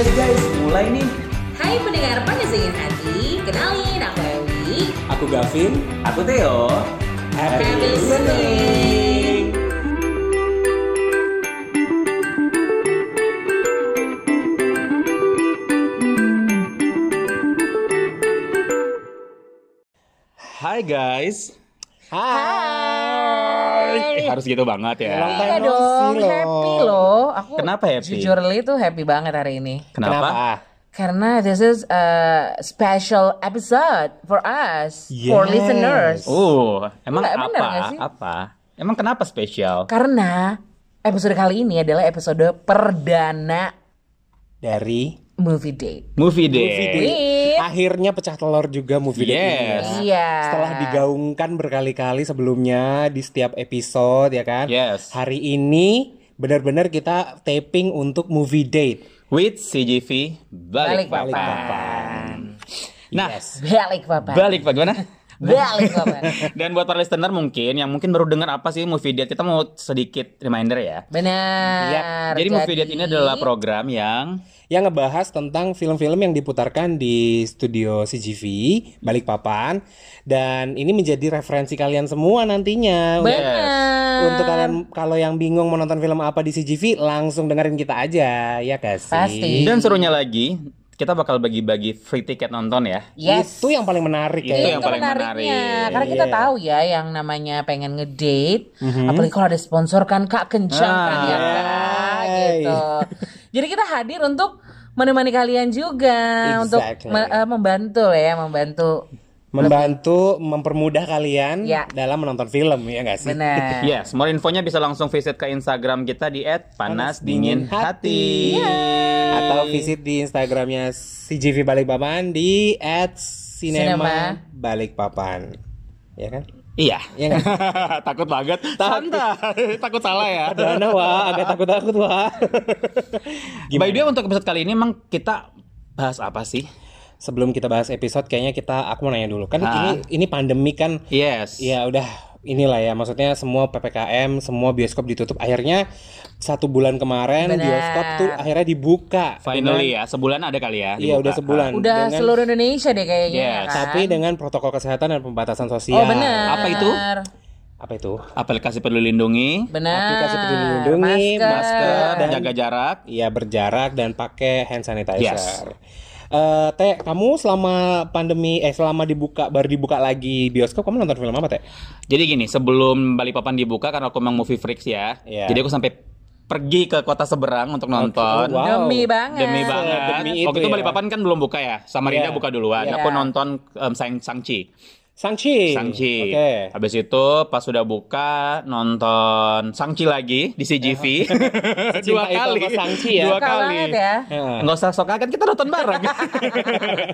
Guys, guys, mulai nih. Hai pendengar panas ingin hati, kenalin aku Ewi. Aku Gavin, aku Theo. Happy, Happy listening. Hai guys. Hai. Harus gitu banget ya. Long time Iya no dong, see loh. happy loh. Aku Kenapa happy? Jujur li tuh happy banget hari ini. Kenapa? Karena this is a special episode for us, for Yes. listeners. Oh, emang bener apa? nggak sih? Apa? Emang kenapa spesial? Karena episode kali ini adalah episode perdana Dari movie date. Movie Day. Movie. With- Akhirnya pecah telur juga movie Day Yes. ini. Iya. Setelah digaungkan berkali-kali sebelumnya di setiap episode ya kan. Yes. Hari ini benar-benar kita taping untuk movie date. With CGV Balik, Balik Papan. Nah, Yes. Balik papa. balik Pak gimana? Balik. Dan buat para listener mungkin yang mungkin baru dengar apa sih movie date, kita mau sedikit reminder ya. Benar. Jadi movie date ini adalah program yang yang ngebahas tentang film-film yang diputarkan di studio CGV Balikpapan dan ini menjadi referensi kalian semua nantinya. Benar. Untuk kalian kalau yang bingung mau nonton film apa di CGV langsung dengerin kita aja ya kasih. Pasti. dan serunya lagi kita bakal bagi-bagi free tiket nonton ya. Yes. Itu yang paling menarik Itu ya. yang paling menariknya. menarik. Karena kita Iya. tahu ya yang namanya pengen ngedate, apalagi kalau ada sponsor kan Kak kencang kan ya Ah. Kak gitu. Jadi kita hadir untuk menemani kalian juga untuk Exactly. me- eh, membantu ya, membantu. Membantu mempermudah kalian Ya. dalam menonton film ya nggak sih? Benar. Yes, more infonya bisa langsung visit ke Instagram kita di @panasdinginhati. Atau visit di Instagramnya CGV Balikpapan di @cinema Cinema. Balikpapan. Ya kan? Iya. Iya takut banget. Santai. takut salah ya. Perdana wah, agak takut-takut wah. By the way untuk episode kali ini emang kita bahas apa sih? Sebelum kita bahas episode, kayaknya kita aku mau nanya dulu. Kan Ah. ini ini pandemi kan, Yes. ya udah inilah ya. Maksudnya semua ppkm, semua bioskop ditutup. Akhirnya satu bulan kemarin Benar. bioskop tuh akhirnya dibuka. Finally ya, sebulan ada kali ya. Iya dibuka. udah sebulan. Udah Dengan- seluruh Indonesia deh kayaknya Yes. kan. Tapi dengan protokol kesehatan dan pembatasan sosial. Oh. Apa itu? Apa itu? Aplikasi peduli lindungi, Benar. Aplikasi Peduli Lindungi, masker. masker, Dan- jaga jarak. Iya berjarak dan pakai hand sanitizer. Yes. Eh, teh, kamu selama pandemi, eh selama dibuka baru dibuka lagi bioskop, kamu nonton film apa teh? Jadi gini, sebelum Balikpapan dibuka karena aku memang movie freaks ya. Iya. Jadi aku sampai pergi ke kota seberang untuk nonton. Wow. Demi banget. Demi banget. Demi Waktu itu itu ya. Balikpapan kan belum buka ya. Samarinda Iya. buka duluan. Iya. Aku nonton um, Sang Sangchi. Sangchi. Sangchi. Oke. Habis itu pas sudah buka nonton Sangchi lagi di CGV. Dua kali. Sangchi ya. Dua Suka kali. ya. Heeh. Nggak usah sok kan kita nonton bareng.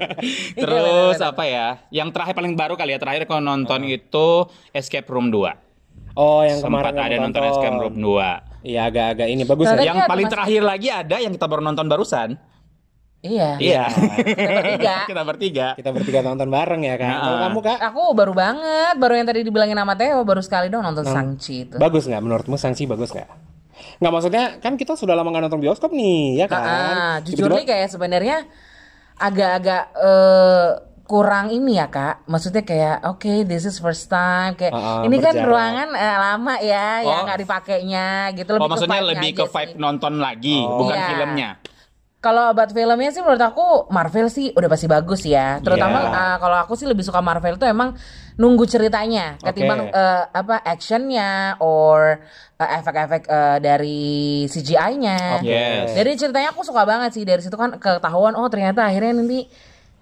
Terus apa ya? Yang terakhir paling baru kali ya terakhir kalau nonton itu Escape Room 2. Oh, yang Sempat kemarin ada kamu nonton Escape Room 2. Iya, agak-agak ini bagus ya. Yang paling terakhir lagi ada yang kita baru nonton barusan. Iya. Iya. Kita bertiga. kita bertiga. Kita bertiga nonton bareng ya kan. Nah, Kalau ah. kamu kak, Aku baru banget, baru yang tadi dibilangin sama Theo, baru sekali dong nonton Sangchi itu. bagus nggak menurutmu Sangchi bagus nggak? Nggak maksudnya kan kita sudah lama nggak nonton bioskop nih, ya kan? Ah, jujur nih kayak sebenarnya agak-agak eh, kurang ini ya kak. Maksudnya kayak oke this is first time kayak ah, ini kan berjarak. ruangan eh, lama ya, Oh. yang nggak dipakainya gitu. Oh Lebih maksudnya vibe-nya lebih ke sih. vibe nonton lagi, Oh. bukan Iya. filmnya. Kalau buat filmnya sih menurut aku Marvel sih udah pasti bagus ya. Terutama Iya. eh, kalau aku sih lebih suka Marvel tuh emang nunggu ceritanya ketimbang Oke. eh, apa actionnya or eh, efek-efek eh, dari CGI-nya. Oke. Yes. Dari ceritanya aku suka banget sih dari situ kan ketahuan oh ternyata akhirnya nanti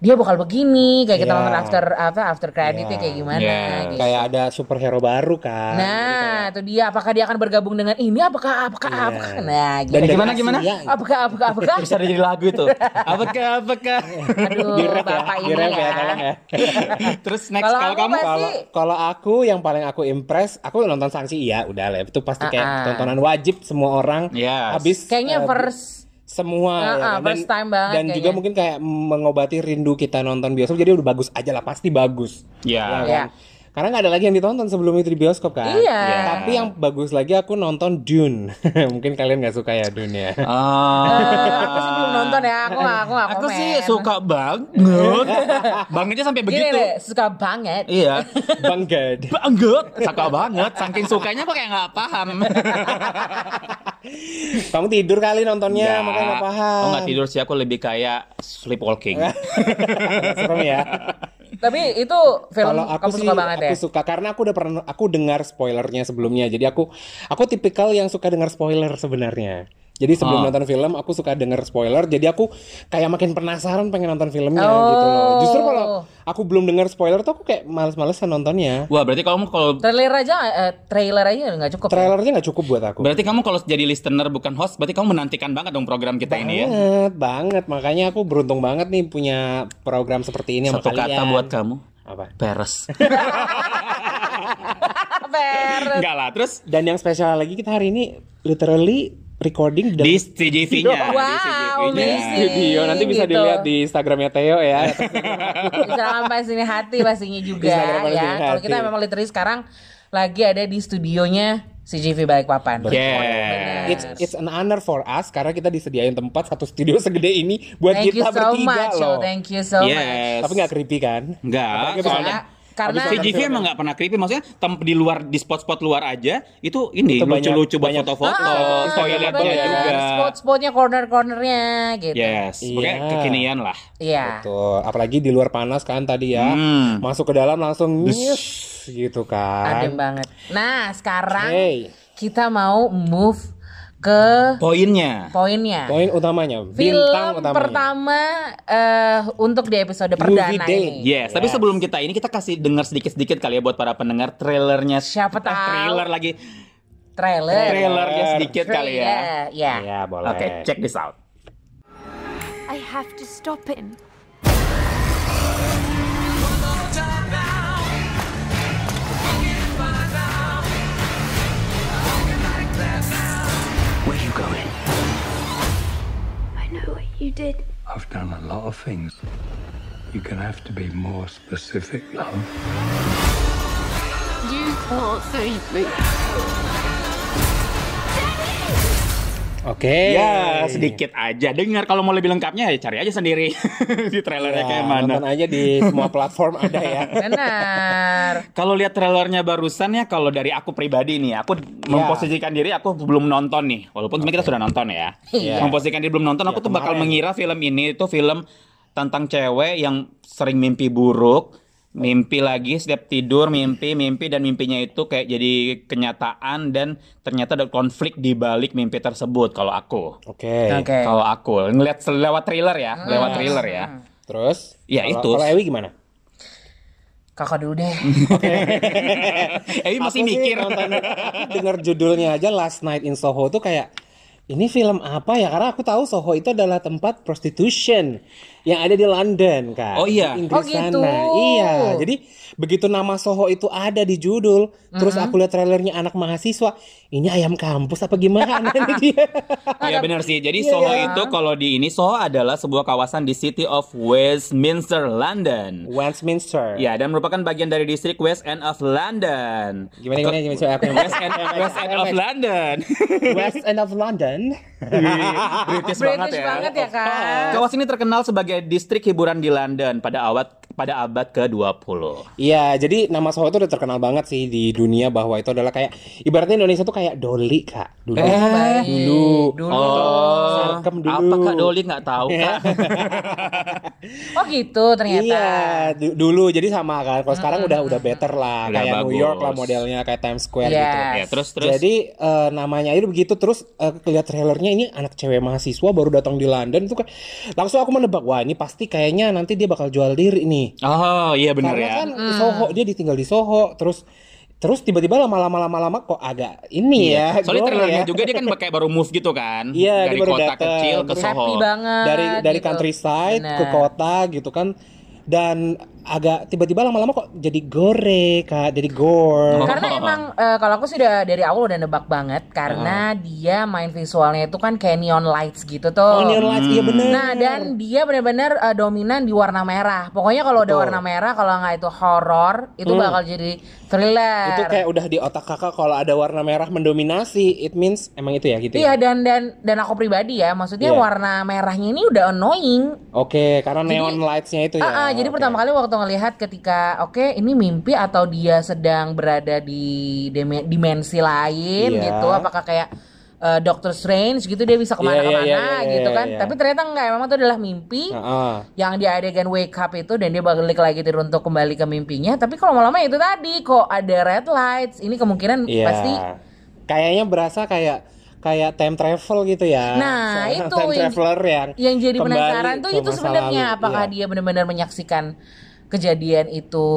dia bakal begini kayak kita Iya. nonton after apa after creditnya Iya. kayak gimana Yes. gitu. Kayak ada superhero baru kan. Nah, itu dia apakah dia akan bergabung dengan ini apakah apakah Iya. apakah nah gitu. Dan Gimana, gimana? Asia. apakah apakah apakah Bisa jadi lagu itu. Apakah apakah? aduh Di rap ya, bapak di ini ya, ya, tolong ya. Terus next Kalau kamu pasti- Kalau kalau aku yang paling aku impress, aku nonton Sangchi iya udah lah itu pasti kayak Ah, ah. tontonan wajib semua orang. Yes. Habis kayaknya eh, first semua Ah, ya ah, kan? dan, first time banget dan juga mungkin kayak mengobati rindu kita nonton bioskop jadi udah bagus aja lah pasti bagus Ya. Ya Iya. kan? Karena nggak ada lagi yang ditonton sebelum itu di bioskop kan. Iya. Tapi yang bagus lagi aku nonton Dune. Mungkin kalian nggak suka ya Dune ya. Eh, aku sih belum nonton ya, aku nggak aku nggak Aku sih suka banget. Bangetnya sampai Gini begitu. deh, suka banget. Iya. Banget. Banget, suka banget. Saking sukanya kok kayak nggak paham. Kamu tidur kali nontonnya, Nggak. makanya nggak paham. Oh nggak tidur sih, aku lebih kayak sleepwalking. Serem ya. Tapi itu film Kalau aku kamu sih suka banget aku ya. suka karena aku udah pernah aku dengar spoilernya sebelumnya. Jadi aku aku tipikal yang suka dengar spoiler sebenarnya. Jadi sebelum Oh. nonton film aku suka dengar spoiler. Jadi aku kayak makin penasaran pengen nonton filmnya Oh. gitu loh. Justru kalau aku belum dengar spoiler tuh aku kayak males-malesan nontonnya. Wah berarti kamu kalau Trailer aja, eh, trailer aja nggak cukup. ya? Trailernya nggak cukup buat aku. berarti kamu kalau jadi listener bukan host, berarti kamu menantikan banget dong program kita ini ya. Banget, banget. Makanya aku beruntung banget nih punya program seperti ini Satu sama kata kalian. buat kamu, Apa? peres. Beres. Enggak lah, terus Dan yang spesial lagi kita hari ini literally recording di CGV-nya. Wow, di amazing. video nanti bisa Gitu. dilihat di Instagramnya Theo ya. Bisa sampai sini hati pastinya juga ya. Kalau kita memang literally sekarang lagi ada di studionya CGV Balikpapan. Yes. It's it's an honor for us karena kita disediain tempat satu studio segede ini buat Thank you kita so bertiga much. loh. oh, Thank you so much. Yes. Tapi nggak creepy kan? Abis soalnya karena- CGV emang nggak pernah creepy maksudnya tem- di luar di spot-spot luar aja itu ini lucu-lucu buat banyak- foto-foto, Ah, toiletnya banyak juga. Spot-spotnya, corner-cornernya gitu. Yes, Iya. pokoknya kekinian lah. Iya. Tuh, apalagi di luar panas kan tadi ya. Hmm. Masuk ke dalam langsung nyes gitu Adem kan. banget. Nah, sekarang Hey, kita mau move ke Poinnya. poinnya. poin utamanya, Film bintang utamanya. pertama eh, untuk di episode perdana Day. ini. Yes, tapi Yes. sebelum kita ini kita kasih dengar sedikit-sedikit kali ya buat para pendengar trailernya. Siapa Ah, tahu. Trailer lagi. Trailer. Trailernya sedikit kali ya. Trailer, Ya. Ya, boleh. Oke, check this out. I have to stop him. You did. I've done a lot of things. You're gonna have to be more specific, love. You can't save me. Oke. Ya, sedikit aja. Dengar kalau mau lebih lengkapnya ya cari aja sendiri di trailernya Ya, kayak mana. nonton aja di semua platform ada ya. Benar. Kalau lihat trailernya barusan ya, kalau dari aku pribadi nih, aku memposisikan diri aku belum nonton nih. Walaupun sebenarnya kita sudah nonton ya. Iya. Memposisikan diri belum nonton, aku Iya, tuh bakal kemarin. mengira film ini itu film tentang cewek yang sering mimpi buruk, mimpi lagi setiap tidur mimpi mimpi dan mimpinya itu kayak jadi kenyataan dan ternyata ada konflik di balik mimpi tersebut kalau aku. Oke. Oke. Kalau aku ngeliat lewat trailer ya, lewat trailer ya. Terus? Ya, kalau- itu. Kalau Ewi gimana? Kakak dulu deh. Eh masih Aku mikir. nonton, aku dengar judulnya aja Last Night in Soho tuh kayak ini film apa ya? Karena aku tahu Soho itu adalah tempat prostitution yang ada di London kan. Oh, iya. Di Inggris Oh, gitu. sana. Iya. Jadi begitu nama Soho itu ada di judul, terus aku lihat trailernya anak mahasiswa, ini ayam kampus apa gimana ini dia? Iya benar sih. Jadi Iya, Soho iya. itu kalau di ini Soho adalah sebuah kawasan di City of Westminster, London. Westminster. Ya, dan merupakan bagian dari distrik West End of London. Gimana gimana gimana aku yang West End, West End of London. West End of London. British, banget British ya. banget ya kan. Kawasan ini terkenal sebagai distrik hiburan di London pada abad pada abad ke-20. Iya, jadi nama Soho itu udah terkenal banget sih di dunia bahwa itu adalah kayak ibaratnya Indonesia tuh kayak Doli kak dulu. baik. dulu. Dulu. Oh, Sarkem dulu. apa Kak Doli nggak tahu Kak? Oh gitu ternyata. Iya, du- dulu jadi sama kan. Kalau sekarang udah udah better lah, Udah kayak New bagus. York lah modelnya kayak Times Square Iya. gitu. ya, terus terus. Jadi eh, namanya itu begitu terus eh, lihat trailernya ini anak cewek mahasiswa baru datang di London tuh kan langsung aku menebak wah ini pasti kayaknya nanti dia bakal jual diri nih. Oh, iya benar Karena ya. kan Soho dia ditinggal di Soho terus terus tiba-tiba lama-lama lama-lama kok agak ini ya. Soalnya trailernya ya. juga dia kan kayak baru move gitu kan. Iya, dari baru kota dateng. kecil ke Soho. Happy banget. dari dari gitu. countryside ke Benar. kota gitu kan dan agak tiba-tiba lama-lama kok jadi gore kak jadi gore Oh. Karena emang eh, kalau aku sudah dari awal udah nebak banget karena dia main visualnya itu kan kayak neon lights gitu tuh. oh neon lights iya bener Nah dan dia benar-benar eh, dominan di warna merah. Pokoknya kalau udah warna merah, kalau nggak itu horror, itu bakal jadi thriller. itu kayak udah di otak kakak kalau ada warna merah mendominasi it means emang itu ya gitu Iya ya dan dan dan aku pribadi ya, maksudnya Iya. warna merahnya ini udah annoying. oke karena Jadi- neon lightsnya itu ya Ah, ah, jadi Oke. pertama kali waktu ngelihat ketika oke ini mimpi atau dia sedang berada di dime- dimensi lain Iya. gitu, apakah kayak eh, Doctor Strange gitu dia bisa ke mana-kemana Iya, iya, iya, iya, gitu kan? iya. Tapi ternyata enggak, memang itu adalah mimpi. Heeh. yang di adegan wake up itu dan dia balik lagi tidur untuk kembali ke mimpinya tapi kalau lama-lama itu tadi kok ada red lights ini kemungkinan Iya. pasti kayaknya berasa kayak kayak time travel gitu ya. Nah, Seorang itu time yang- traveler yang yang jadi penasaran tuh itu sebenarnya apakah Iya. dia benar-benar menyaksikan kejadian itu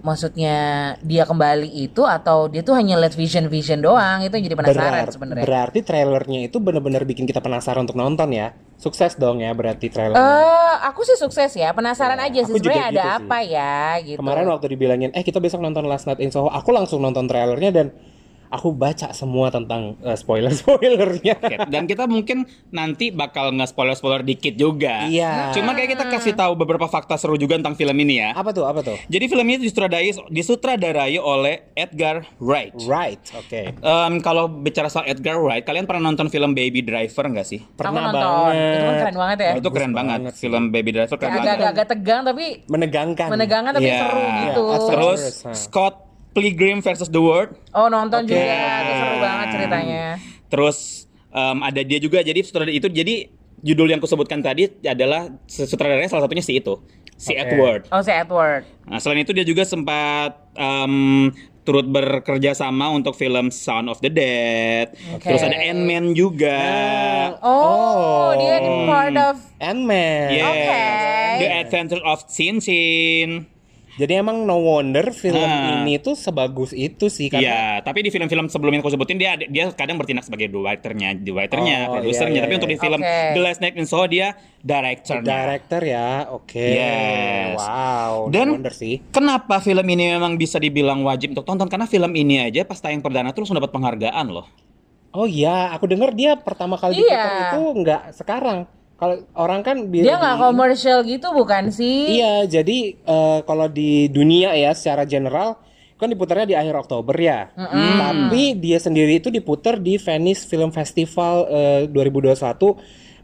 maksudnya dia kembali itu atau dia tuh hanya lihat vision vision doang itu yang jadi penasaran sebenarnya Berarti trailernya itu benar-benar bikin kita penasaran untuk nonton ya. Sukses dong ya berarti trailernya. Eh, aku sih sukses ya penasaran Ya, aja sih sebenarnya ada gitu sih. apa ya gitu Kemarin waktu dibilangin, eh kita besok nonton Last Night in Soho, aku langsung nonton trailernya dan aku baca semua tentang eh, spoiler-spoilernya. Oke, Dan kita mungkin nanti bakal nge-spoiler-spoiler dikit juga. Iya. Cuma kayak kita kasih tahu beberapa fakta seru juga tentang film ini ya. Apa tuh? Apa tuh? Jadi film ini disutradarai, disutradarai oleh Edgar Wright. Right, oke. Em, kalau bicara soal Edgar Wright, kalian pernah nonton film Baby Driver nggak sih? aku Pernah nonton banget. itu kan keren banget ya Oh, itu keren banget. banget. Film Baby Driver keren Kayak banget. agak-agak tegang tapi Menegangkan. menegangkan tapi Iya. seru gitu Iya, Terus Hah. Scott Pilgrim versus the World. Oh nonton Oke. juga, itu seru banget ceritanya. Terus em, ada dia juga jadi sutradara itu jadi judul yang kusebutkan tadi adalah sutradaranya salah satunya si itu, si Oke. Edward. Oh si Edward. Nah, selain itu dia juga sempat em, turut bekerja sama untuk film Sound of the Dead. Oke. Terus ada Ant-Man juga. Oh, dia di part of Ant-Man. Yes. Oke. The Adventure of Sin Sin. Jadi emang no wonder film Ah. ini tuh sebagus itu sih Iya, karena tapi di film-film sebelumnya aku sebutin dia dia kadang bertindak sebagai directornya, directornya, Oh, produsernya. iya, tapi iya, untuk di iya. film Oke. The Last Night in Soho dia directornya. director ya. Oke. Yes. Wow, Dan- no wonder sih. Kenapa film ini memang bisa dibilang wajib untuk tonton? Karena film ini aja pas tayang perdana tuh langsung dapat penghargaan loh. Oh iya, aku dengar dia pertama kali Iya. diputar itu nggak sekarang. Kalau orang kan bi- dia nggak di- komersial gitu bukan sih? Iya, jadi eh, kalau di dunia ya secara general kan diputarnya di akhir Oktober ya. Tapi dia sendiri itu diputar di Venice Film Festival eh, 2021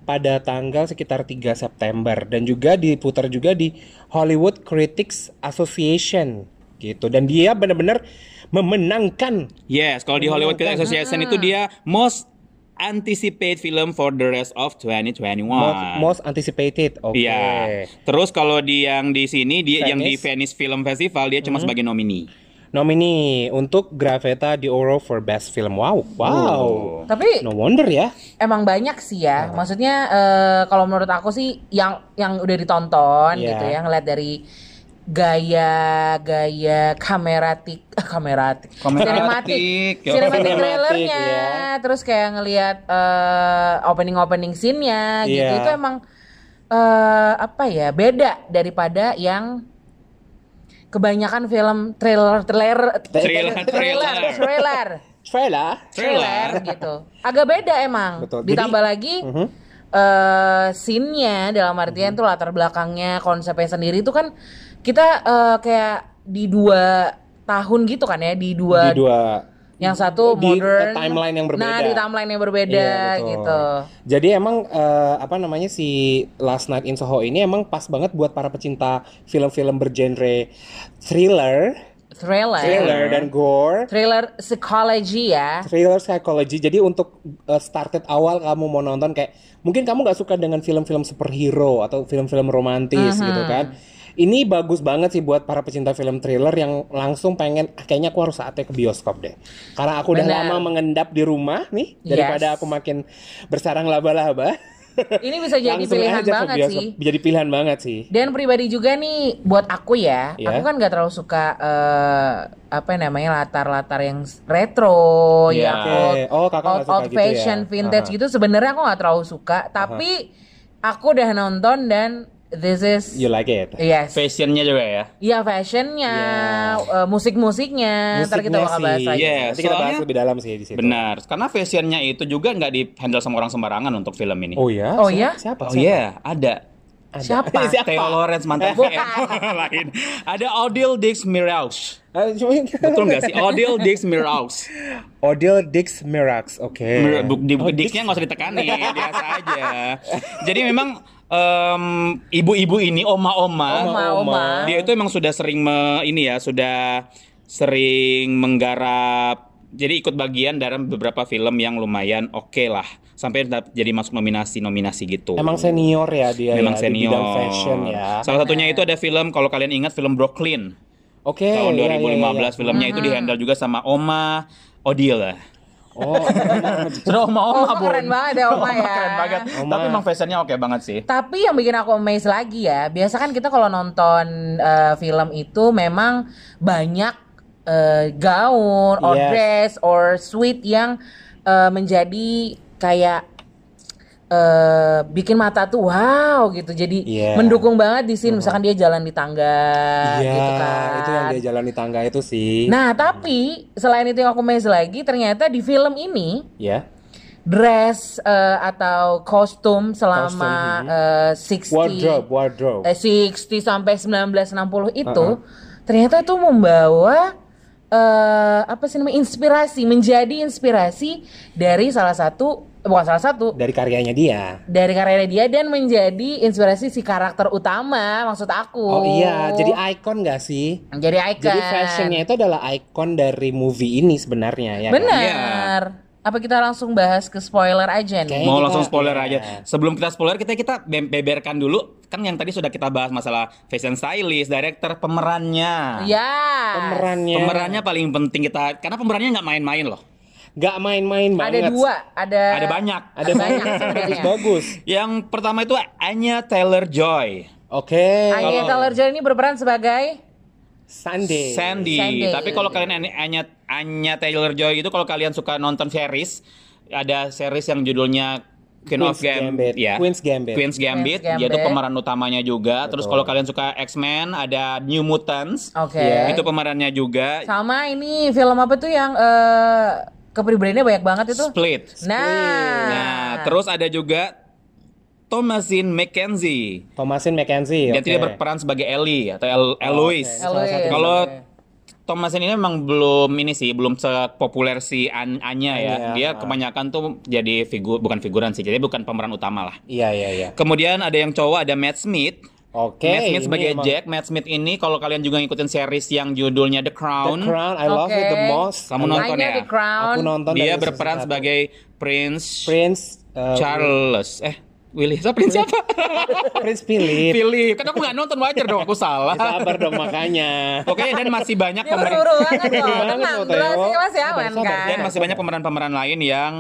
pada tanggal sekitar 3 September dan juga diputar juga di Hollywood Critics Association gitu. Dan dia benar-benar memenangkan Yes, kalau di Hollywood Critics Association itu dia most anticipate film for the rest of 2021. most, most anticipated. Oke. Iya. Terus kalau di yang di sini dia yang di Venice. Venice Film Festival dia cuma sebagai nomini. Nomini untuk Graveta di Oro for Best Film. Wow, wow. Tapi No wonder ya. emang banyak sih ya. Maksudnya eh, kalau menurut aku sih yang yang udah ditonton Iya. gitu ya ngeliat dari gaya gaya kameratik eh, kameratik Kameratik, sinematik sinematik trailernya ya. terus kayak ngelihat eh, opening opening scene-nya gitu Iya. itu emang eh, apa ya beda daripada yang kebanyakan film trailer trailer Trailer, trailer trailer. trailer Trailer. gitu. Agak beda emang. Betul. Ditambah Jadi- lagi Mhm. eh scene-nya dalam artian tuh latar belakangnya konsepnya sendiri itu kan kita eh, kayak di dua tahun gitu kan ya di dua, Di dua yang satu di modern timeline yang berbeda. Nah, di timeline yang berbeda Iya, betul. gitu. Jadi emang eh, apa namanya si Last Night in Soho ini emang pas banget buat para pecinta film-film bergenre thriller, Thriller. thriller dan gore. Thriller psychology ya. Thriller psychology. Jadi untuk eh, started awal kamu mau nonton kayak mungkin kamu nggak suka dengan film-film superhero atau film-film romantis Mhm. gitu kan. Ini bagus banget sih buat para pecinta film thriller yang langsung pengen "Ah, kayaknya aku harus saatnya ke bioskop deh. Karena aku udah Benar. lama mengendap di rumah nih daripada Yes. aku makin bersarang laba-laba. Ini bisa jadi Langsung pilihan banget sih. Jadi pilihan banget sih. Dan pribadi juga nih buat aku ya, Iya. aku kan nggak terlalu suka eh, apa namanya latar-latar yang retro, Iya, ya oke. old, Oh, old, old gitu fashion, ya? vintage Aha. gitu. Sebenarnya aku nggak terlalu suka, tapi aku udah nonton dan this is You like it? yes. Fashionnya juga ya. Iya fashionnya, eh, musik-musiknya. Ntar kita Musiknya bakal bahas sih. lagi. Iya, Nanti kita bahas lebih dalam sih di situ. Benar, karena fashionnya itu juga nggak di handle sama orang sembarangan untuk film ini. Oh ya? Oh, Siapa- ya? Siapa? Oh iya, ada. Siapa? Theo Lawrence mantan VM lain. Ada Odile Dix Miraux. Cuma- Betul nggak sih? Odile Dix Miraux. Odile Dix Mirax, oke. Mir- bu- di Oh, Dix-nya nggak usah ditekanin, biasa aja. Jadi memang em, ibu-ibu ini, oma-oma, Oma-oma. dia itu emang sudah sering me- ini ya, sudah sering menggarap. Jadi ikut bagian dalam beberapa film yang lumayan oke lah, sampai jadi masuk nominasi-nominasi gitu. Emang senior ya dia Memang ya, di senior. bidang fashion ya. Salah satunya itu ada film kalau kalian ingat film Brooklyn Oke. tahun iya, iya, 2015 iya, iya. filmnya itu dihandle juga sama Oma Odile. Oh, Sudah Oma-oma Oma keren banget ya, Oma ya. Keren banget. Oma. Tapi emang fashionnya oke banget sih. Tapi yang bikin aku amazed lagi ya, biasa kan kita kalau nonton eh, film itu memang banyak eh, gaun or Yes. dress or suite yang eh, menjadi kayak eh, bikin mata tuh wow gitu. Jadi Iya. mendukung banget di scene misalkan dia jalan di tangga Iya, gitu kan. itu yang dia jalan di tangga itu sih. Nah, tapi selain itu yang aku amazed lagi ternyata di film ini ya. dress eh, atau kostum selama eh, 60 Wardrobe, wardrobe. eh, 60 sampai 1960 itu ternyata itu membawa eh, apa sih namanya inspirasi menjadi inspirasi dari salah satu bukan salah satu Dari karyanya dia. dari karyanya dia dan menjadi inspirasi si karakter utama maksud aku Oh iya, jadi icon gak sih? jadi icon Jadi fashionnya itu adalah icon dari movie ini sebenarnya ya. kan? benar apa kita langsung bahas ke spoiler aja nih Kayaknya Mau kita- langsung spoiler iya. aja. Sebelum kita spoiler, kita kita be- beberkan dulu. Kan yang tadi sudah kita bahas masalah fashion stylist, director, pemerannya. ya Pemerannya. Pemerannya paling penting kita, karena pemerannya nggak main-main loh. Gak main-main ada banget. dua ada Ada banyak. Ada banyak sebenarnya. bagus. Yang pertama itu Anya Taylor Joy, Oke. Anya Taylor Joy ini berperan sebagai Sunday. Sandy. Sandy. Tapi kalau kalian Anya- Anya Taylor Joy itu kalau kalian suka nonton series, ada series yang judulnya Queen of Queen's Gambit, Gambit. ya. Queen's Gambit. Queen's Gambit, Queen's dia itu Gambit. pemeran utamanya juga. Terus kalau kalian suka X-Men, ada New Mutants. Oke. Iya. Itu pemerannya juga. Sama ini film apa tuh yang eh kepribadiannya banyak banget itu? Split. Nah. Nah, terus ada juga Thomasin McKenzie. Thomasin McKenzie. Dia oke. tidak berperan sebagai Ellie atau El- Eloise. Eloise. Kalau. Thomasin ini memang belum ini sih, belum sepopuler si An- Anya ya. Anya, Dia ah. kebanyakan tuh jadi figur bukan figuran sih, jadi bukan pemeran utama lah. Iya, iya, iya. Kemudian ada yang cowok ada Matt Smith. Oke. Matt Smith sebagai emang Jack. Matt Smith ini kalau kalian juga ngikutin series yang judulnya The The Crown, Crown, I love it the most. Kamu nonton ya? The Crown. Aku nonton dia berperan satu. sebagai Prince, Prince uh, Charles. Eh, Willy. Siapa Prince siapa? Prince Philip. Philip. Kan aku nggak nonton wajar dong aku salah. Sabar dong makanya. Oke, dan masih banyak Ya pemeran buru-buru banget loh. Tenang, durasi masih aman sabar, kan. dan masih banyak pemeran-pemeran lain yang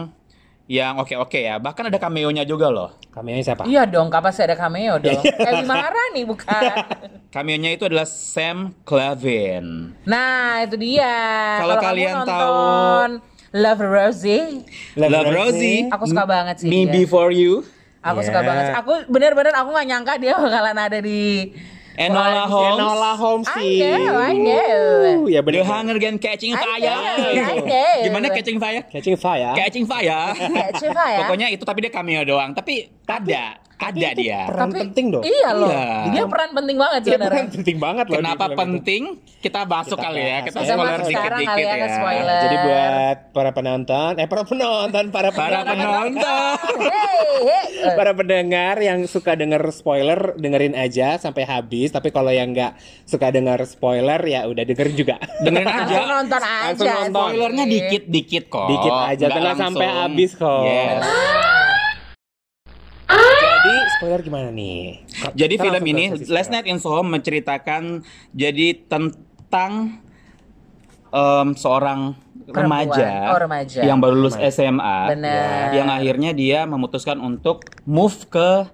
yang oke-oke ya. Bahkan ada cameo-nya juga loh. Kamenya siapa? Iya dong, kapan sih ada cameo dong. Ewi Maharani bukan. Cameo-nya itu adalah Sam Clavin. Nah, itu dia. Kalau kalian nonton Love Rosie, Love Rosie. aku suka banget sih Me dia. Before You. Aku Yeah. suka banget. sih. Aku bener-bener aku nggak nyangka dia bakalan ada di Enola Holmes. Enola Holmes I sih. know, I know. Ya The bener. Hunger Games Catching I Fire. know, I know. Gimana Catching Fire? Catching Fire. Catching Fire. Civa ya. Pokoknya itu tapi dia cameo doang. Tapi ada, ada itu dia. peran penting dong. Iya loh. Iya. Dia peran penting banget Dia sebenarnya. peran penting banget loh. Kenapa film itu. penting? Kita masuk Kita kali ya. Kita spoiler dikit-dikit kali ya ya. spoiler. Jadi buat para penonton, eh para penonton, para Para penonton. Hey, hey. para pendengar yang suka denger spoiler dengerin aja sampai habis tapi kalau yang nggak suka denger spoiler ya udah dengerin juga Dengerin Langsung aja. nonton aja. Langsung nonton. Spoilernya dikit-dikit kok. Dikit aja, tenang sampai habis kok. Yes. Jadi spoiler gimana nih Jadi Kita film ini Last. Night in Soho menceritakan jadi tentang em, seorang remaja, Oh, remaja. yang baru lulus SMA, Benar. yang akhirnya dia memutuskan untuk move ke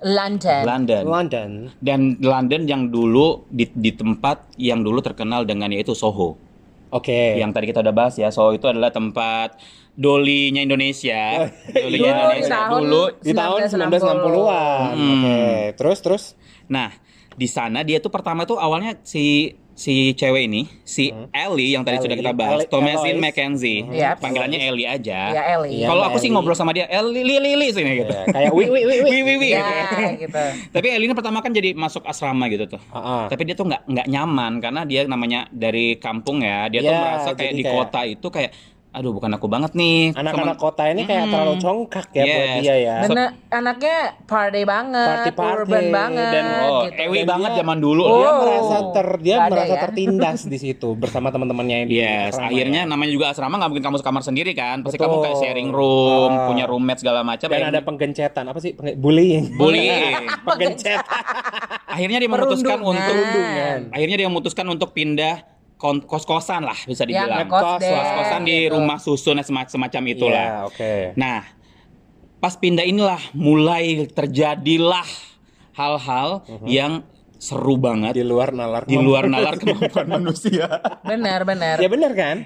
London. London. London Dan London yang dulu di, di tempat yang dulu terkenal dengan yaitu Soho. oke Yang tadi kita udah bahas ya, Soho itu adalah tempat Dolinya Indonesia. Dolinya Dulu di Indonesia tahun dulu. Di tahun 1960. 1960-an. Oke. Terus terus Nah, di sana dia tuh pertama tuh awalnya si si cewek ini, si Ellie yang tadi Ellie. sudah kita bahas, Thomasin. McKenzie. Yap. Panggilannya Ellie aja. Ya Ellie. Iya, Kalau aku sih ngobrol sama dia, Ellie, Lili, Lili sini gitu. ya, kayak wi wi wi wi. Wi, wi. Ya, gitu. Tapi Ellie ini pertama kan jadi masuk asrama gitu tuh. Ah, ah. Tapi dia tuh nggak nggak nyaman karena dia namanya dari kampung ya. Dia tuh Ya, merasa kayak di kayak- kota itu kayak aduh bukan aku banget nih. Anak-anak kota ini kayak Mm-mm. terlalu congkak ya buat Yes. dia ya. Bener, anaknya party banget, Party-party, urban banget, dan- Oh, gitu. ewi Dan banget dia- zaman dulu. Oh. Dia merasa ter dia merasa ya? tertindas di situ bersama teman-temannya Yes, asrama akhirnya ya. namanya juga asrama nggak mungkin kamu sekamar sendiri kan. Pasti Betul. kamu kayak sharing room, Ah. punya roommate segala macam. dan Akhirnya- ada penggencetan apa sih Penge- bullying Bullying. penggencet akhirnya dia memutuskan untuk akhirnya dia memutuskan untuk pindah kos-kosan lah bisa Ya, dibilang. ngekos Kos, deh. Kos-kosan di gitu. rumah susun sema- semacam itulah. Iya, oke Nah, pas pindah inilah mulai terjadilah hal-hal yang seru banget di luar nalar di luar nalar kemampuan manusia. Benar, benar. ya benar kan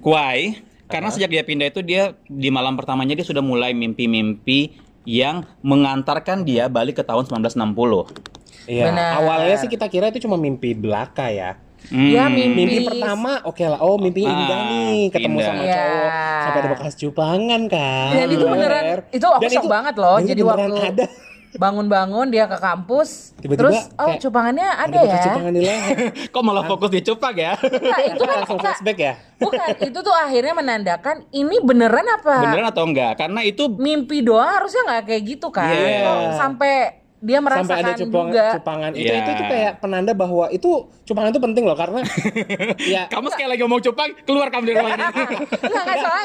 Why? Karena sejak dia pindah itu dia di malam pertamanya dia sudah mulai mimpi-mimpi yang mengantarkan dia balik ke tahun 1960. Iya. Awalnya sih kita kira itu cuma mimpi belaka ya. Ya, Hmm. mimpi. Mimpi pertama oke lah. Oh, mimpi Ah, indah nih ketemu indah. sama cowok sampai ada bekas cupangan kan. Dan itu beneran, itu aku shock banget loh. Jadi waktu ada bangun-bangun dia ke kampus, Tiba-tiba terus oh kayak cupangannya ada, ya. cupangan di leher. Kok malah fokus di cupak ya? Nah, itu kan langsung flashback ya. bukan itu tuh akhirnya menandakan ini beneran apa Beneran atau enggak? Karena itu mimpi doang harusnya nggak kayak gitu kan. Kok sampai dia Sampai merasakan ada cupang, juga cupangan itu Iya. itu tuh kayak penanda bahwa itu cupangan itu penting loh karena ya kamu sekali lagi ngomong cupang keluar kamu dari ruangan ini.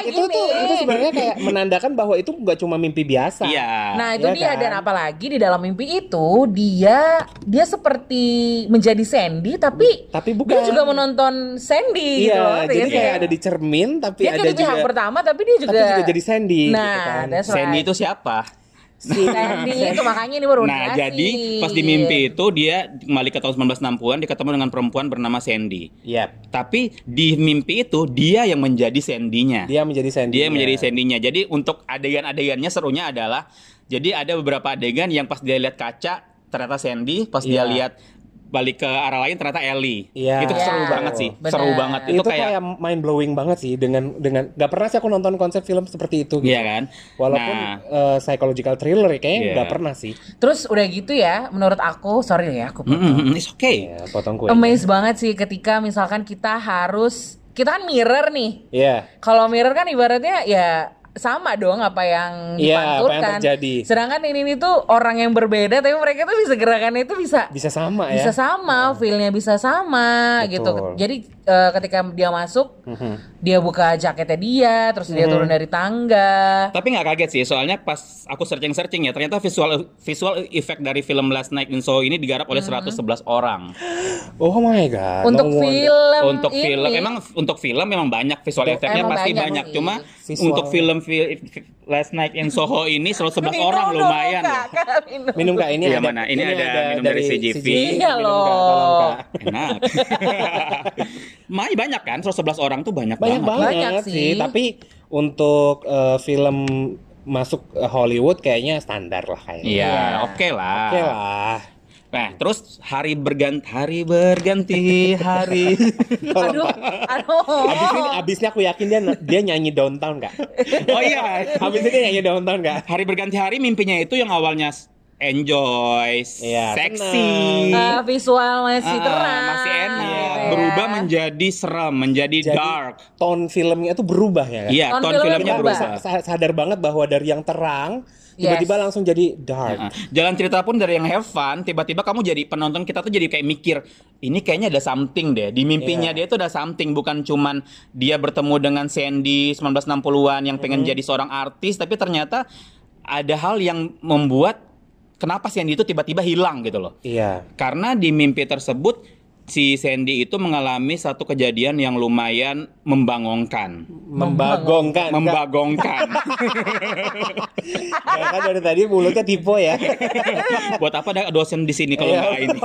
itu gini tuh itu sebenarnya kayak menandakan bahwa itu nggak cuma mimpi biasa. Iya. Nah itu Iya dia kan? dan apalagi di dalam mimpi itu dia dia seperti menjadi Sandy tapi Tapi bukan. dia juga menonton Sandy gitu loh. Iya, jadi kayak ada di cermin tapi dia ada di pihak juga pertama tapi dia juga tapi juga jadi Sandy gitu Nah, kan. that's right. Sandy itu siapa? Si Sandy itu makanya ini baru Nah, jadi pas di mimpi itu dia kembali ke tahun 1960-an dia ketemu dengan perempuan bernama Sandy. Yap. Tapi di mimpi itu dia yang menjadi Sandy-nya. Dia menjadi Sandy. Dia yang menjadi Sandy-nya. Jadi untuk adegan-adegannya serunya adalah jadi ada beberapa adegan yang pas dia lihat kaca ternyata Sandy, pas dia Iya. lihat balik ke arah lain ternyata Ellie. Iya. Itu seru Iya. banget sih. Benar. Seru banget. Itu, Itu, kayak, kayak mind blowing banget sih dengan dengan nggak pernah sih aku nonton konsep film seperti itu. Gitu. Iya kan? Walaupun Nah. eh, psychological thriller ya, kayaknya nggak pernah sih. Terus udah gitu ya, menurut aku, sorry ya aku Mm, mm, mm, it's okay. Ya, potong kue. amazed banget sih ketika misalkan kita harus kita kan mirror nih. Iya. Kalau mirror kan ibaratnya ya sama dong apa yang Iya, apa yang dipantulkan. terjadi. Sedangkan ini, ini tuh orang yang berbeda tapi mereka tuh bisa gerakannya itu bisa Bisa sama ya. bisa sama, feel-nya bisa sama Betul. gitu. Jadi eh, ketika dia masuk, Mhm. dia buka jaketnya dia, terus dia turun dari tangga. Tapi nggak kaget sih, soalnya pas aku searching-searching ya, ternyata visual visual effect dari film Last Night in Soho ini digarap oleh 111 orang. Oh my god. Untuk no film untuk ini, film emang untuk film memang banyak visual efeknya emang pasti banyak, banyak, cuma Visual. untuk film fi- Last Night in Soho ini 111 Minum orang dong, lumayan Kak. Kak, minum. Minum kak ini Iya, ada. mana? Ini ada minum dari CGV. Iya Minum, Kak, loh. tolong, Kak. Enak. Mai banyak kan 111 orang tuh banyak, Banyak banget. banget, Banyak sih. sih. Tapi untuk eh, film masuk eh, Hollywood kayaknya standar lah kayaknya. Iya, Iya. oke lah. Oke lah. Nah, terus hari berganti hari berganti hari. Aduh, aduh. Abis ini, abisnya aku yakin dia dia nyanyi downtown kak. oh iya, Abis ini dia nyanyi downtown kak. hari berganti hari mimpinya itu yang awalnya enjoy, Iya, seksi, Eh, visual masih ah, terang. masih enak, gitu ya. berubah menjadi seram, menjadi Jadi dark. tone filmnya itu berubah ya. Iya, Tone tone filmnya filmnya berubah. berubah. Sa- sadar banget bahwa dari yang terang tiba-tiba Yes. langsung jadi dark. Nah, jalan cerita pun dari yang have fun, tiba-tiba kamu jadi penonton kita tuh jadi kayak mikir, ini kayaknya ada something deh. Di mimpinya Iya. dia tuh ada something, bukan cuman dia bertemu dengan Sandy 1960-an yang pengen jadi seorang artis, tapi ternyata ada hal yang membuat kenapa Sandy itu tiba-tiba hilang gitu loh. Iya. Karena di mimpi tersebut si Sandy itu mengalami satu kejadian yang lumayan membangongkan. Membagongkan. Membagongkan. Ya kan dari tadi mulutnya tipe ya. Buat apa ada dosen di sini kalau Iya, nggak ini?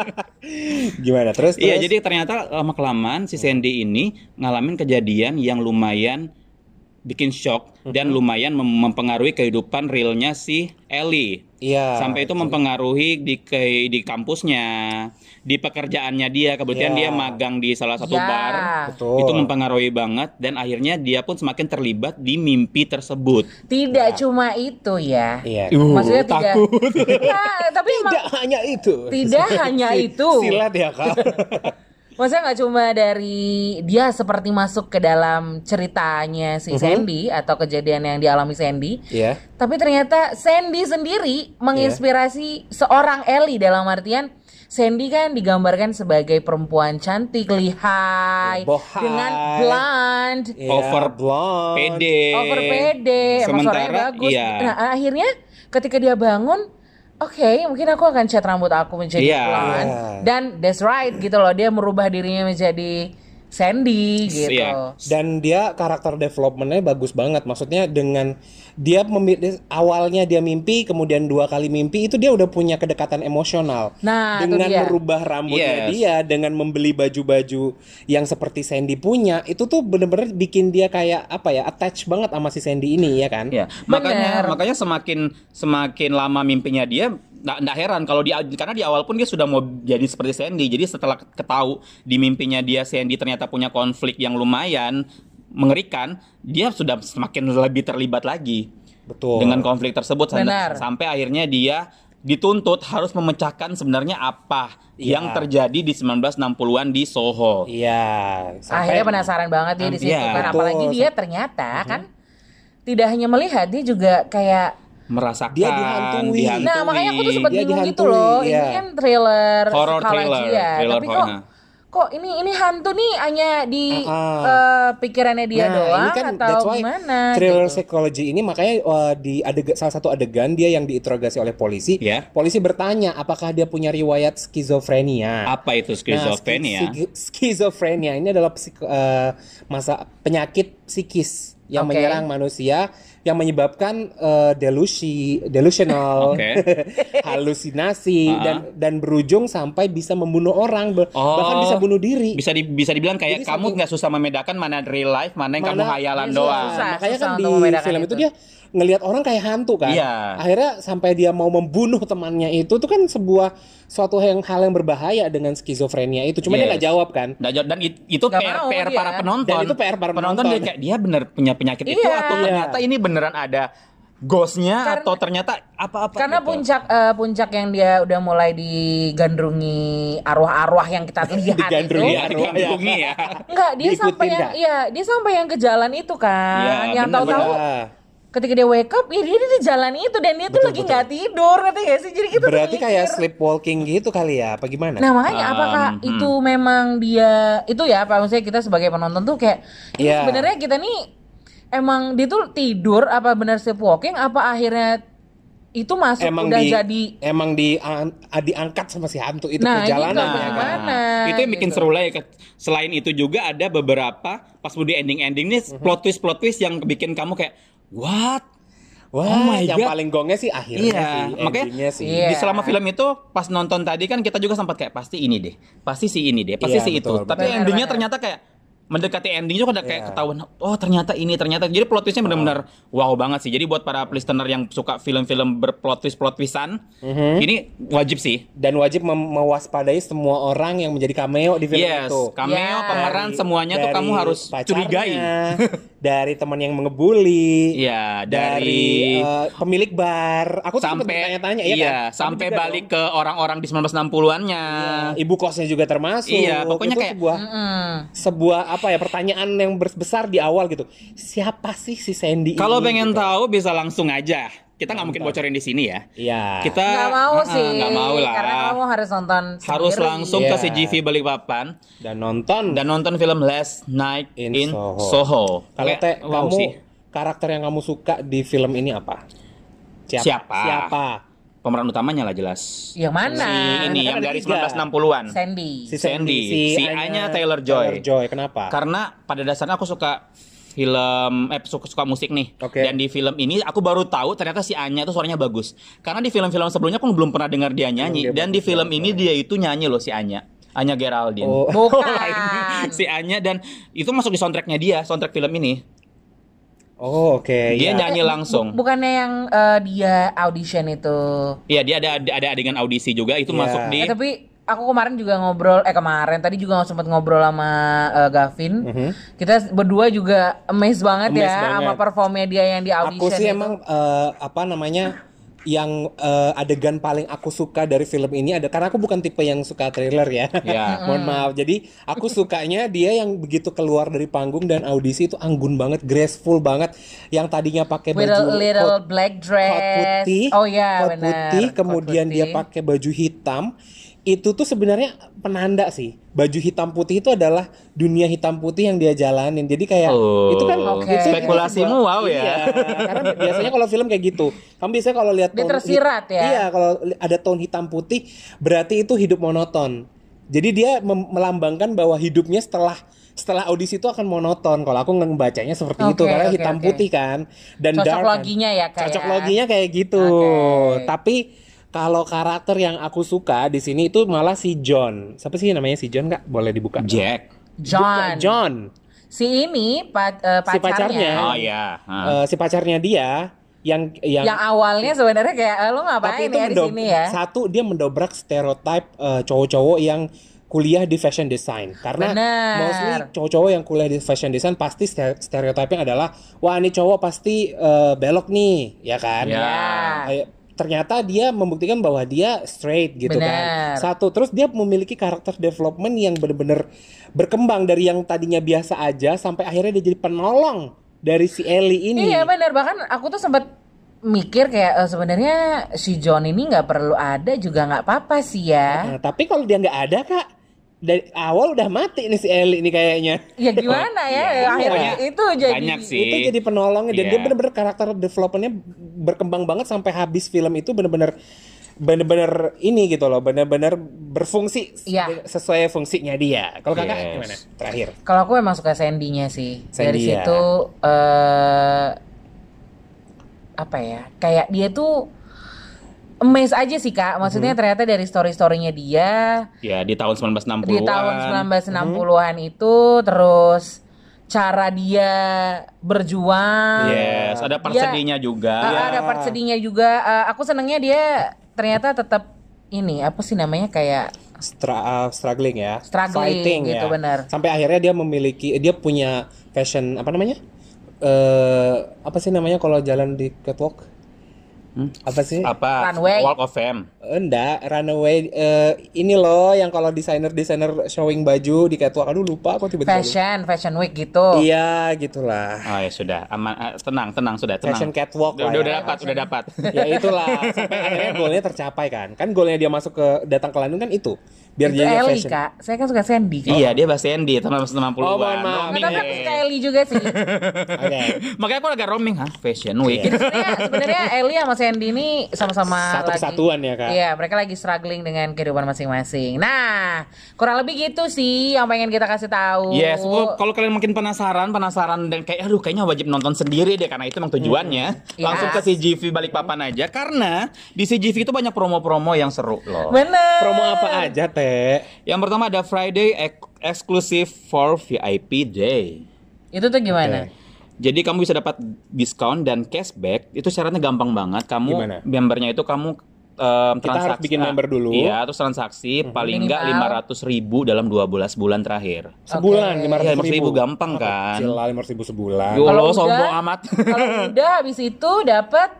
Gimana terus? Iya, jadi ternyata lama kelamaan si Sandy ini ngalamin kejadian yang lumayan bikin shock Mhm. dan lumayan mem- mempengaruhi kehidupan realnya si Ellie. Iya. Sampai itu mempengaruhi di ke, di kampusnya, di pekerjaannya dia. Kebetulan Iya. dia magang di salah satu Ya. bar. Betul. Itu mempengaruhi banget dan akhirnya dia pun semakin terlibat di mimpi tersebut. Tidak cuma itu ya. Iya. Maksudnya tidak. takut. Nah, tapi emang Tidak hanya itu. Tidak hanya itu. Silat ya kak. Maksudnya nggak cuma dari dia seperti masuk ke dalam ceritanya si Sandy atau kejadian yang dialami Sandy, Iya. tapi ternyata Sandy sendiri menginspirasi seorang Ellie dalam artian Sandy kan digambarkan sebagai perempuan cantik, lihai, Bohai. dengan blonde, Iya, Over blonde. Pede. over pede, emang Sementara suaranya bagus. iya. Nah akhirnya ketika dia bangun, oke mungkin aku akan cat rambut aku menjadi Iya. blonde. Iya. Dan that's right gitu loh, dia merubah dirinya menjadi Sandy gitu. Iya. Dan dia karakter developmentnya bagus banget. Maksudnya dengan dia awalnya dia mimpi, kemudian dua kali mimpi itu dia udah punya kedekatan emosional. Nah, dengan dia. merubah rambutnya Yes. dia, dengan membeli baju-baju yang seperti Sandy punya, itu tuh bener-bener bikin dia kayak apa ya, attach banget sama si Sandy ini ya kan? Ya, makanya makanya semakin semakin lama mimpinya dia nggak nggak heran kalau di karena di awal pun dia sudah mau jadi seperti Sandy. Jadi setelah ketahu di mimpinya dia Sandy ternyata punya konflik yang lumayan mengerikan, dia sudah semakin lebih terlibat lagi Betul. dengan konflik tersebut sampai- Benar. sampai akhirnya dia dituntut harus memecahkan sebenarnya apa Iya. yang terjadi di 1960-an di Soho. Iya. Akhirnya penasaran banget dia di situ Iya, kan, betul. apalagi dia ternyata kan tidak hanya melihat, dia juga kayak Merasakan, Dia dihantui. dihantui. Nah makanya aku tuh sempat Dia bingung gitu dihantui, loh. iya. Ini kan thriller Horror psikologi thriller, ya. thriller Tapi kok horror. kok ini ini hantu nih hanya di ah. eh, pikirannya dia Nah, doang ini kan atau that's why gimana? Thriller gitu. psychology ini makanya uh, di adeg- salah satu adegan dia yang diinterogasi oleh polisi. Ya. Polisi bertanya apakah dia punya riwayat skizofrenia. Apa itu Nah, skizofrenia? ski- skizofrenia ini adalah psik- uh, masa penyakit psikis yang Oke. menyerang manusia yang menyebabkan uh, delusi, delusional, Oke. halusinasi Ah. dan dan berujung sampai bisa membunuh orang, Oh. bahkan bisa bunuh diri. bisa di, bisa dibilang kayak Jadi kamu nggak susah membedakan mana real life mana yang kamu hayalan Iya, doang susah. Makanya kan untuk di film itu. itu. dia ngelihat orang kayak hantu kan. Iya. Akhirnya sampai dia mau membunuh temannya itu tuh kan sebuah suatu yang hal yang berbahaya dengan skizofrenia itu. Cuma dia Yes. nggak jawab kan. Nggak jawab. dan it- itu Nggak PR, mau PR dia. para penonton Dan itu PR para penonton penonton. dia kayak dia bener punya penyakit itu Iya. atau ternyata ini beneran ada ghostnya Karena- atau ternyata apa-apa Karena gitu. puncak eh, puncak yang dia udah mulai digandrungi arwah-arwah yang kita lihat Digandrungi itu. Iya, digandrungi ya Enggak, dia Diikutin sampai yang iya, dia sampai yang ke jalan itu kan. Iya, yang tahu-tahu Iya. Ketika dia wake up, ya dia di jalan itu dan dia tuh lagi nggak tidur, ngerti gak sih? Jadi kita tuh Berarti mikir. kayak sleepwalking gitu kali ya, apa gimana? Nah makanya Um, apakah hmm. itu memang dia itu ya apa maksudnya kita sebagai penonton tuh kayak ini Iya. sebenarnya kita nih emang dia tuh tidur apa benar sleepwalking apa akhirnya itu masuk emang udah di, jadi emang di an- diangkat sama si hantu itu Nah, ke ini jalanan nggak ya kan? itu yang bikin gitu. seru lah ya selain itu juga ada beberapa pas di ending-ending nih Mhm. plot twist plot twist yang bikin kamu kayak what Wah, Oh my yang God. paling gongnya sih akhirnya Iya, sih, makanya sih. Iya. di selama film itu pas nonton tadi kan kita juga sempat kayak pasti ini deh, pasti si ini deh, pasti Iya, si betul, itu. Tapi betul. endingnya ternyata kayak mendekati ending juga ada kayak Iya. ketahuan, oh ternyata ini ternyata. Jadi plot twistnya benar-benar wow banget sih. Jadi buat para listener yang suka film-film berplot twist plot twistan, Mhm. ini wajib sih. Dan wajib mem- mewaspadai semua orang yang menjadi cameo di film Yes, itu. cameo, Ya. pemeran Dari- semuanya tuh dari kamu harus pacarnya, curigai. dari teman yang mengebully. Iya, dari dari eh, pemilik bar. Aku sampai tanya-tanya iya, ya kan? sampai balik dong. ke orang-orang di 1960-annya. Iya, ibu kosnya juga termasuk. Iya, pokoknya Itu kayak- sebuah Mm. sebuah apa ya pertanyaan yang besar di awal gitu. Siapa sih si Sandy Kalau pengen gitu. tahu bisa langsung aja. Kita nggak mungkin bocorin di sini ya. Iya. Kita nggak mau Ah, sih nggak mau lah. karena kamu harus nonton harus sendiri. langsung ke Iya. CGV Balikpapan dan nonton dan nonton film Last Night In in, Soho. Soho. Kalau Kayak, teh wow kamu sih. karakter yang kamu suka di film ini apa? Siapa? Siapa? Pemeran utamanya lah jelas. yang mana Si ini Kan yang dari tiga. 1960-an. Sandy Si Sandy. Si A-nya Taylor Joy. Taylor Joy. Kenapa? Karena pada dasarnya aku suka film eh suka, suka musik nih. Oke. Dan di film ini aku baru tahu ternyata si Anya itu suaranya bagus. Karena di film-film sebelumnya aku belum pernah dengar dia nyanyi dia dan di film ini dia itu nyanyi loh si Anya. Anya Geraldine. Oh. bukan si Anya dan itu masuk di soundtracknya dia, soundtrack film ini. Oh, oke. Dia ya. nyanyi langsung. Bu- bukannya yang eh, dia audition itu. Iya, dia ada ada adegan audisi juga itu Iya. masuk di Eh, tapi aku kemarin juga ngobrol eh kemarin tadi juga sempat ngobrol sama eh, Gavin. Kita berdua juga amazed banget. Amazed ya banget. sama performnya dia yang di audition. Aku sih itu. emang eh, apa namanya yang eh, adegan paling aku suka dari film ini ada karena aku bukan tipe yang suka trailer ya. Ya. Mohon maaf. Jadi aku sukanya dia yang begitu keluar dari panggung dan audisi itu anggun banget, graceful banget. Yang tadinya pakai with baju a little coat- black coat dress. putih, oh ya, coat benar. putih, Coat kemudian dia putih. pakai baju hitam. Itu tuh sebenarnya penanda sih. Baju hitam putih itu adalah dunia hitam putih yang dia jalanin. Jadi kayak Oh. itu kan Oke. itu- Spekulasimu wow ya. Iya, karena biasanya kalau film kayak gitu, kamu biasanya kalau lihat Dia tone tersirat hit- ya? Iya, kalau ada tone hitam putih, berarti itu hidup monoton. Jadi dia melambangkan bahwa hidupnya setelah setelah audisi itu akan monoton. Kalau aku ngebacanya seperti itu Oke, karena oke, hitam oke. putih kan dan Cocok dark kan. loginya ya, Kak, Cocok ya? loginya kayak gitu. Oke. Tapi kalau karakter yang aku suka di sini itu malah si John. Siapa sih namanya si John nggak? Boleh dibuka. Jack. John. John. Si ini pa- eh, Si pacarnya. pacarnya. Oh ya. Eh, si pacarnya dia yang yang Yang awalnya sebenarnya kayak eh, lo tapi ngapain itu ya di sini ya? satu dia mendobrak stereotip eh, cowok-cowok yang kuliah di fashion design karena Benar. mostly cowok-cowok yang kuliah di fashion design pasti ste- stereotipnya adalah wah ini cowok pasti eh, belok nih ya kan Ya. Ternyata dia membuktikan bahwa dia straight gitu kan Benar. satu terus dia memiliki karakter development yang benar-benar berkembang dari yang tadinya biasa aja sampai akhirnya dia jadi penolong dari si Ellie ini Iya benar bahkan aku tuh sempat mikir kayak eh, sebenarnya si John ini nggak perlu ada juga nggak apa-apa sih ya. Nah, tapi kalau dia nggak ada kak, dari awal udah mati nih si Ellie ini kayaknya. Ya gimana ya Iya. akhirnya itu jadi banyak sih. Itu jadi penolongnya dan Iya. dia bener-bener karakter developmentnya berkembang banget sampai habis film itu bener-bener bener-bener ini gitu loh, bener-bener berfungsi Iya. sesuai fungsinya dia. Kalau kakak Yes. gimana? Terakhir. Kalau aku emang suka Sandy-nya sih. Dari Sandy ya. situ eh apa ya? Kayak dia tuh amazed aja sih Kak. Maksudnya ternyata dari story-storynya dia Ya di tahun 1960-an. di tahun 1960-an itu terus cara dia berjuang. Yes, ada part Dia- sedihnya juga. Ah, ada part sedihnya juga. Eh, aku senengnya dia ternyata tetap ini apa sih namanya kayak Stra- uh, struggling ya, Struggling, fighting gitu, ya. benar. Sampai akhirnya dia memiliki, dia punya fashion apa namanya? Eh apa sih namanya kalau jalan di catwalk? Apa sih? Apa? Runway. Walk of Fame. Enggak, runaway eh, ini loh yang kalau desainer-desainer showing baju di catwalk aduh lupa aku tiba-tiba. fashion, fashion week gitu. Iya, gitulah. Oh ya sudah, aman, ah, tenang, tenang sudah, tenang. Fashion catwalk Udah, lah udah, ya. udah dapat, udah dapat. ya itulah sampai akhirnya golnya tercapai kan. Kan golnya dia masuk ke datang ke London kan itu. Biar itu jadi Ellie fashion. kak, saya kan suka Sandy. Iya, dia bahasa Andy tahun 1960-an. Oh, mohon maaf. Nah, tapi aku deh. suka Ellie juga sih. Oke. Makanya aku agak roaming, hah? Fashion Week. Iya. Sebenarnya sebenarnya Ellie sama Sandy ini sama-sama Satu lagi- kesatuan ya, Kak. Iya, mereka lagi struggling dengan kehidupan masing-masing. Nah, kurang lebih gitu sih yang pengen kita kasih tahu. Yes, oh, kalau kalian mungkin penasaran, penasaran dan kayak aduh kayaknya wajib nonton sendiri deh karena itu emang tujuannya. Iya. Langsung ke CGV Balikpapan aja karena di CGV itu banyak promo-promo yang seru loh. Bener. Promo apa aja, Teh? Yang pertama ada Friday ek- exclusive for VIP Day. Itu tuh gimana? Oke. Jadi kamu bisa dapat diskon dan cashback. Itu syaratnya gampang banget. Kamu Gimana? membernya itu kamu em, Kita harus transaksi- bikin ah, member dulu. Iya, terus transaksi paling enggak Minimal. 500 ribu dalam 12 bulan terakhir. Sebulan lima ratus Iya, ribu. 500.000 gampang kan? Lima ribu sebulan. Yo Kalau sombong amat. Kalau udah habis itu dapat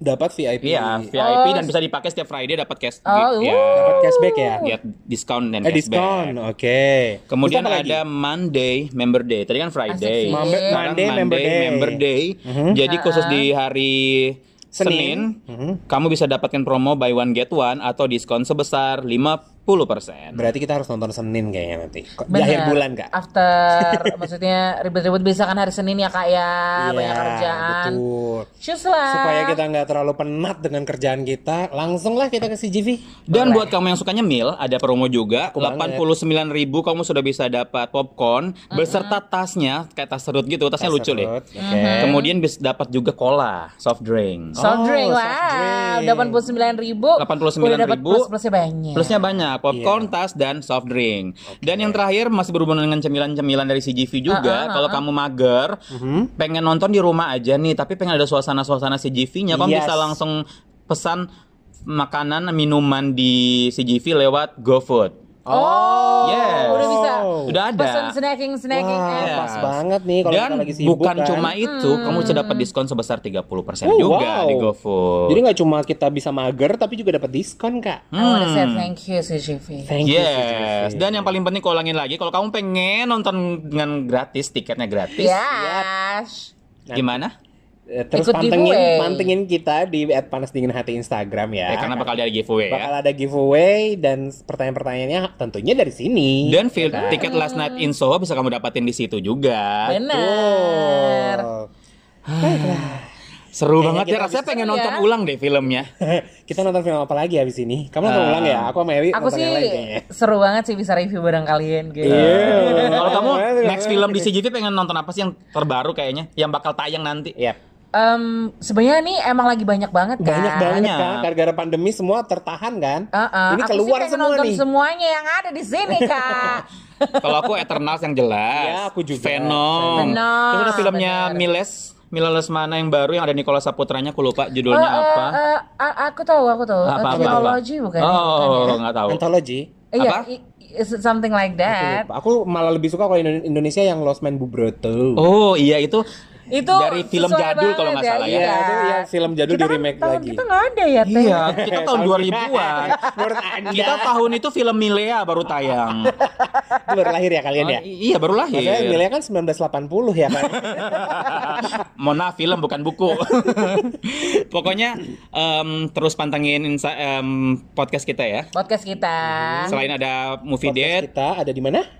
Dapat VIP. Iya, VIP Oh, dan bisa dipakai setiap Friday dapat cash. Oh, ya, Dapat cashback ya? ya diskon dan Eh, cashback. diskon. Oke. Kemudian apa lagi? ada Monday Member Day. Tadi kan Friday. Member- Sekarang Monday Member Day. Member Day. Jadi khusus di hari Senin. Senin, kamu bisa dapatkan promo buy one get one atau diskon sebesar 50%. Berarti kita harus nonton Senin kayaknya nanti. Kok- Di Bener. akhir bulan, Kak. After maksudnya ribet-ribet bisa kan hari Senin ya Kak ya, banyak Iya, kerjaan. Betul. Cus lah. Supaya kita nggak terlalu penat dengan kerjaan kita, langsung lah kita ke CGV. Dan buat kamu yang sukanya meal, ada promo juga. Aku banget. 89.000 kamu sudah bisa dapat popcorn beserta tasnya kayak tas serut gitu. Tasnya lucu deh. Oke. Mm-hmm. Kemudian bisa dapat juga cola, soft drink. Soft Oh, drink soft lah, drink. delapan puluh sembilan ribu, 89.000. udah dapat plus plusnya banyak. Plusnya banyak. Nah, popcorn, tas, dan soft drink. Dan yang terakhir masih berhubungan dengan cemilan-cemilan dari CGV juga. Kalau kamu mager, pengen nonton di rumah aja nih, tapi pengen ada suasana-suasana CGV-nya, kamu Yes. bisa langsung pesan makanan, minuman di CGV lewat GoFood. Oh, Yes. udah bisa. Udah ada. Pesan snacking snacking. Wah, eh. pas banget nih kalau Dan kita lagi sibuk bukan kan. cuma itu, kamu bisa dapat diskon sebesar 30% Oh, juga wow. di GoFood. Jadi nggak cuma kita bisa mager tapi juga dapat diskon kak. I wanna say thank you CGV. Thank you. Yes, dan yang paling penting kalau ulangin lagi, kalau kamu pengen nonton dengan gratis, tiketnya gratis, Yes. gimana? Eh, Terus Ikut pantengin giveaway. pantengin kita di @panasdinginhati Instagram ya. Ya, karena bakal ada giveaway bakal ya. ada giveaway dan pertanyaan-pertanyaannya tentunya dari sini. Dan fil- tiket Last Night in Soho bisa kamu dapatin di situ juga. Benar. Seru Kayaknya banget ya, rasanya pengen ya. nonton ulang deh filmnya. kita nonton film apa lagi habis ini? Kamu nonton Ah. ulang ya? Aku sama Ewi Aku nonton sih yang lain kayaknya. seru banget sih bisa review bareng kalian gitu. Iya. Kalau kamu next film di CGV pengen nonton apa sih yang terbaru kayaknya, yang bakal tayang nanti? Yap. Em, sebenarnya nih emang lagi banyak banget kan. Banyak banget kan gara-gara pandemi semua tertahan kan? Uh-uh. Ini Aku keluar sih semua nonton nih. semuanya yang ada di sini kak. Kalau aku Eternals yang jelas. Ya, aku juga. Venom. Venom, Terus ada filmnya bener. Miles, Miles mana yang baru yang ada Nicolas Saputranya, aku lupa judulnya Oh, eh, apa. eh, a- aku tahu, aku tahu. Apa, apa, apa? Trilogy bukan? Oh, Bukan ya? nggak tahu. Anthology. Iya, apa? i- is it something like Aku that. lupa. Aku malah lebih suka kalau Indo- Indonesia yang Lost Man Bubroto. Oh iya itu Itu dari film jadul kalau nggak salah ya. Iya, itu yang film jadul kita di kan remake tahun lagi. kita nggak ada ya teh. Iya, kita tahun 2000-an. Menurut Anda. Kita tahun itu film Milea baru tayang. Itu baru lahir ya kalian ya? Oh, iya, baru lahir. Maksudnya Milea kan 1980 ya kan? Mohon maaf film bukan buku. Pokoknya em, terus pantengin insa- em, podcast kita ya. Podcast kita. Selain ada Movie Podcast Date, kita ada di mana?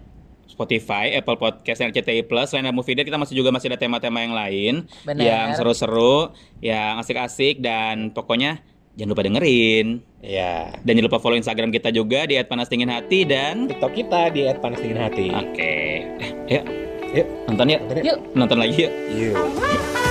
Spotify, Apple Podcast, dan RCTI Plus. Selain ada Movie Date, kita masih juga masih ada tema-tema yang lain Benar. yang seru-seru, yang asik-asik dan pokoknya jangan lupa dengerin. Iya. Dan jangan lupa follow Instagram kita juga di @panasdinginhati dan TikTok kita di @panasdinginhati. oke. Eh, yuk Yuk. nonton yuk. Nonton yuk. Yuk. Nonton lagi yuk. Yuk.